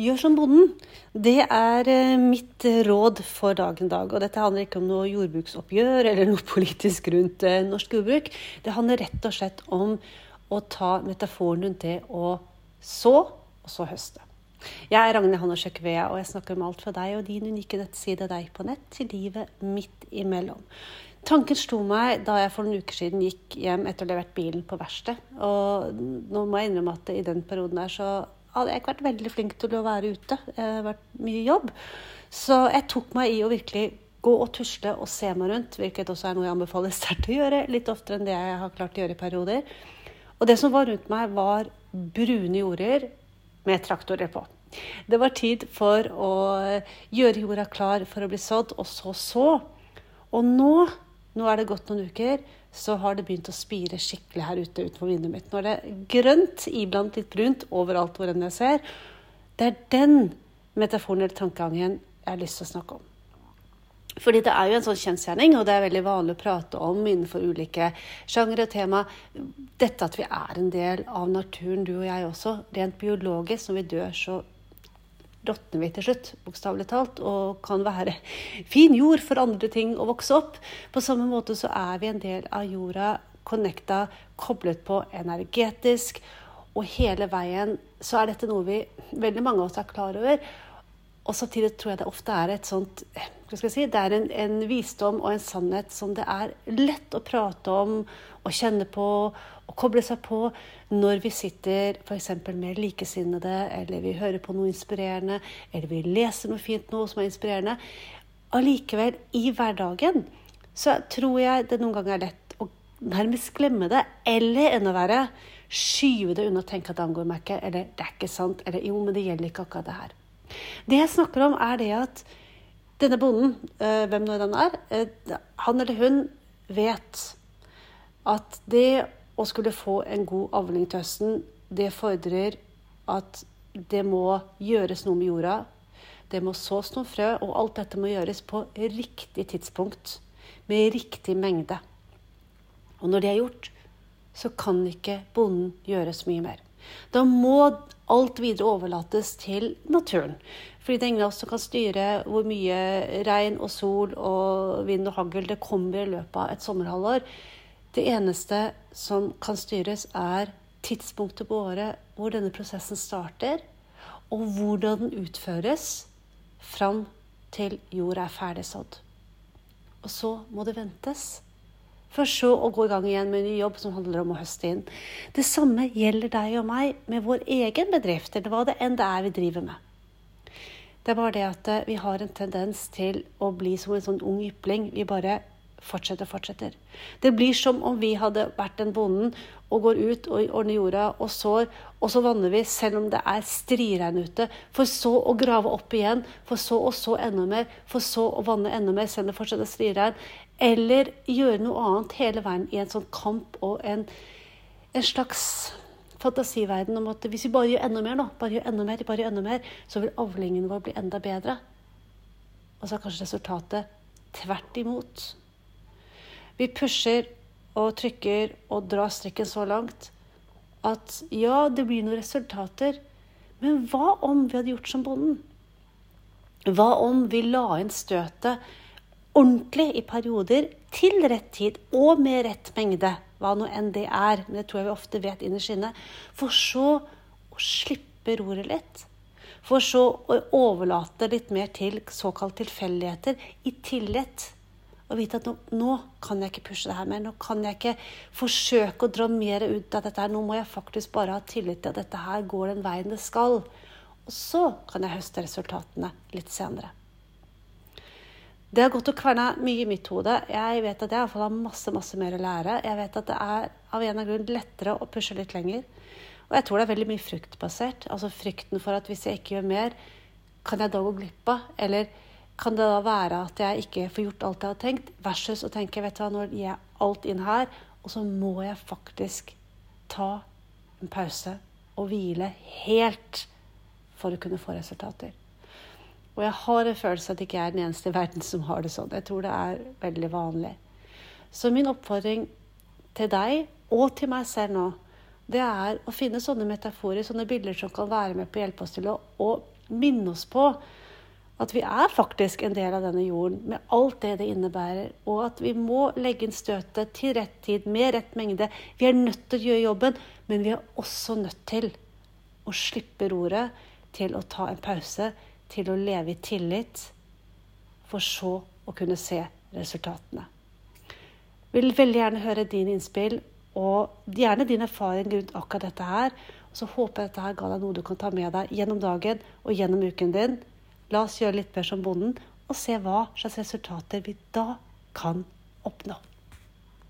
Gjør som bonden. Det er eh, mitt råd for dagen dag. Og dette handler ikke om noe jordbruksoppgjør eller noe politisk rundt eh, norsk jordbruk. Det handler rett og slett om å ta metaforen rundt det å så, og så høste. Jeg er Ragnhild Hanne Sjøkvea, og jeg snakker om alt fra deg og din unike nettside Deg på nett til livet midt imellom. Tanken slo meg da jeg for noen uker siden gikk hjem etter å ha levert bilen på verksted. Og nå må jeg innrømme at i den perioden der så hadde jeg ikke vært veldig flink til å være ute. Det har vært mye jobb. Så jeg tok meg i å virkelig gå og tusle og se meg rundt, hvilket også er noe jeg anbefaler sterkt å gjøre, litt oftere enn det jeg har klart å gjøre i perioder. Og det som var rundt meg, var brune jorder med traktorer på. Det var tid for å gjøre jorda klar for å bli sådd, og så så. Og nå, nå er det gått noen uker, så har det begynt å spire skikkelig her ute utenfor vinduet mitt. Nå er det grønt iblant litt brunt overalt hvor enn jeg ser. Det er den metaforen eller tankegangen jeg har lyst til å snakke om. Fordi det er jo en sånn kjensgjerning, og det er veldig vanlig å prate om innenfor ulike sjangre og tema. Dette at vi er en del av naturen, du og jeg også. Rent biologisk, når vi dør, så råtner vi til slutt, bokstavelig talt, og kan være fin jord for andre ting å vokse opp. På samme måte så er vi en del av jorda, connecta, koblet på energetisk. Og hele veien så er dette noe vi, veldig mange av oss er klar over. Og samtidig tror jeg det ofte er et sånt hva skal jeg si, Det er en, en, visdom og en sannhet som det er lett å prate om og kjenne på og koble seg på når vi sitter f.eks. med likesinnede, eller vi hører på noe inspirerende, eller vi leser noe fint noe som er inspirerende. Allikevel, i hverdagen, så tror jeg det noen ganger er lett å nærmest glemme det, eller enda verre skyve det unna og tenke at det angår meg ikke, eller det er ikke sant, eller jo, men det gjelder ikke akkurat det her. Det jeg snakker om, er det at denne bonden, eh, hvem nå den er, eh, han eller hun vet at det å skulle få en god avling til høsten, det fordrer at det må gjøres noe med jorda. Det må sås noen frø, og alt dette må gjøres på riktig tidspunkt. Med riktig mengde. Og når det er gjort, så kan ikke bonden gjøre så mye mer. Da må alt videre overlates til naturen. Fordi det er ingen av oss som kan styre hvor mye regn og sol og vind og hagl det kommer i løpet av et sommerhalvår. Det eneste som kan styres, er tidspunktet på året hvor denne prosessen starter, og hvordan den utføres fram til jorda er ferdig sådd. Og så må det ventes. For så å gå i gang igjen med en ny jobb som handler om å høste inn. Det samme gjelder deg og meg med vår egen bedrift, eller hva det enn det er vi driver med. Det er bare det at eh, vi har en tendens til å bli som en sånn ung ypling. Vi bare fortsetter og fortsetter. Det blir som om vi hadde vært den bonden og går ut og ordner jorda og sår, og så vanner vi selv om det er striregn ute, for så å grave opp igjen, for så å så enda mer, for så å vanne enda mer selv om det fortsatt er striregn. Eller gjøre noe annet hele veien i en sånn kamp og en, en slags fantasiverden om at hvis vi bare gjør enda mer, nå, bare gjør enda mer, bare gjør enda mer, så vil avlingen vår bli enda bedre. Og så er kanskje resultatet tvert imot. Vi pusher og trykker og drar strikken så langt at ja, det blir noen resultater, men hva om vi hadde gjort som bonden? Hva om vi la inn støtet ordentlig i perioder, til rett tid og med rett mengde, hva nå enn det er. Men det tror jeg vi ofte vet innerst inne. For så å slippe roret litt. For så å overlate litt mer til såkalt tilfeldigheter, i tillit. Og vite at nå, nå, kan jeg ikke pushe det her mer. Nå kan jeg ikke forsøke å dra mer ut av dette. her. Nå må jeg faktisk bare ha tillit til at dette her går den veien det skal. Og så kan jeg høste resultatene litt senere. Det har gått og kverna mye i mitt hode. Jeg vet at jeg har masse masse mer å lære. Jeg vet at det er av en av grunn lettere å pushe litt lenger. Og jeg tror det er veldig mye fruktbasert. Altså frykten for at hvis jeg ikke gjør mer, kan jeg da gå glipp av? Eller kan det da være at jeg ikke får gjort alt jeg har tenkt, versus å tenke vet du hva, nå gir jeg alt inn her, og så må jeg faktisk ta en pause og hvile helt for å kunne få resultater. Og jeg har en følelse at jeg ikke er den eneste i verden som har det sånn. Jeg tror det er veldig vanlig. Så min oppfordring til deg og til meg selv nå, det er å finne sånne metaforer, sånne bilder som kan være med på å hjelpe oss til å, å minne oss på at vi er faktisk en del av denne jorden med alt det det innebærer, og at vi må legge inn støtet til rett tid, med rett mengde. Vi er nødt til å gjøre jobben, men vi er også nødt til å slippe roret, til å ta en pause, til å leve i tillit, for så å kunne se resultatene. Jeg vil veldig gjerne høre din innspill, og gjerne din erfaring rundt akkurat dette her. Så håper jeg dette her ga deg noe du kan ta med deg gjennom dagen og gjennom uken din. La oss gjøre litt mer som bonden og se hva slags resultater vi da kan oppnå.